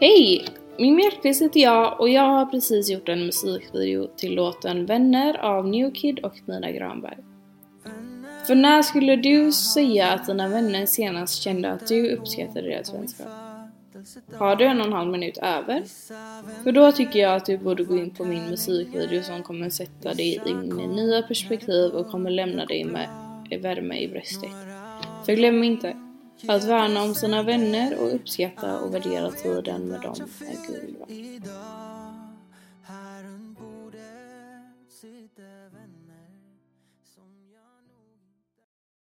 Hej! Min Mjärtqvist heter jag och jag har precis gjort en musikvideo till låten Vänner av New Kid och Nina Granberg. För när skulle du säga att dina vänner senast kände att du uppskattade deras vänskap? Har du en och en halv minut över? För då tycker jag att du borde gå in på min musikvideo som kommer sätta dig in i nya perspektiv och kommer lämna dig med värme i bröstet. För glöm inte, för att värna om sina vänner och uppskatta och värdera tiden med dem är guld värt.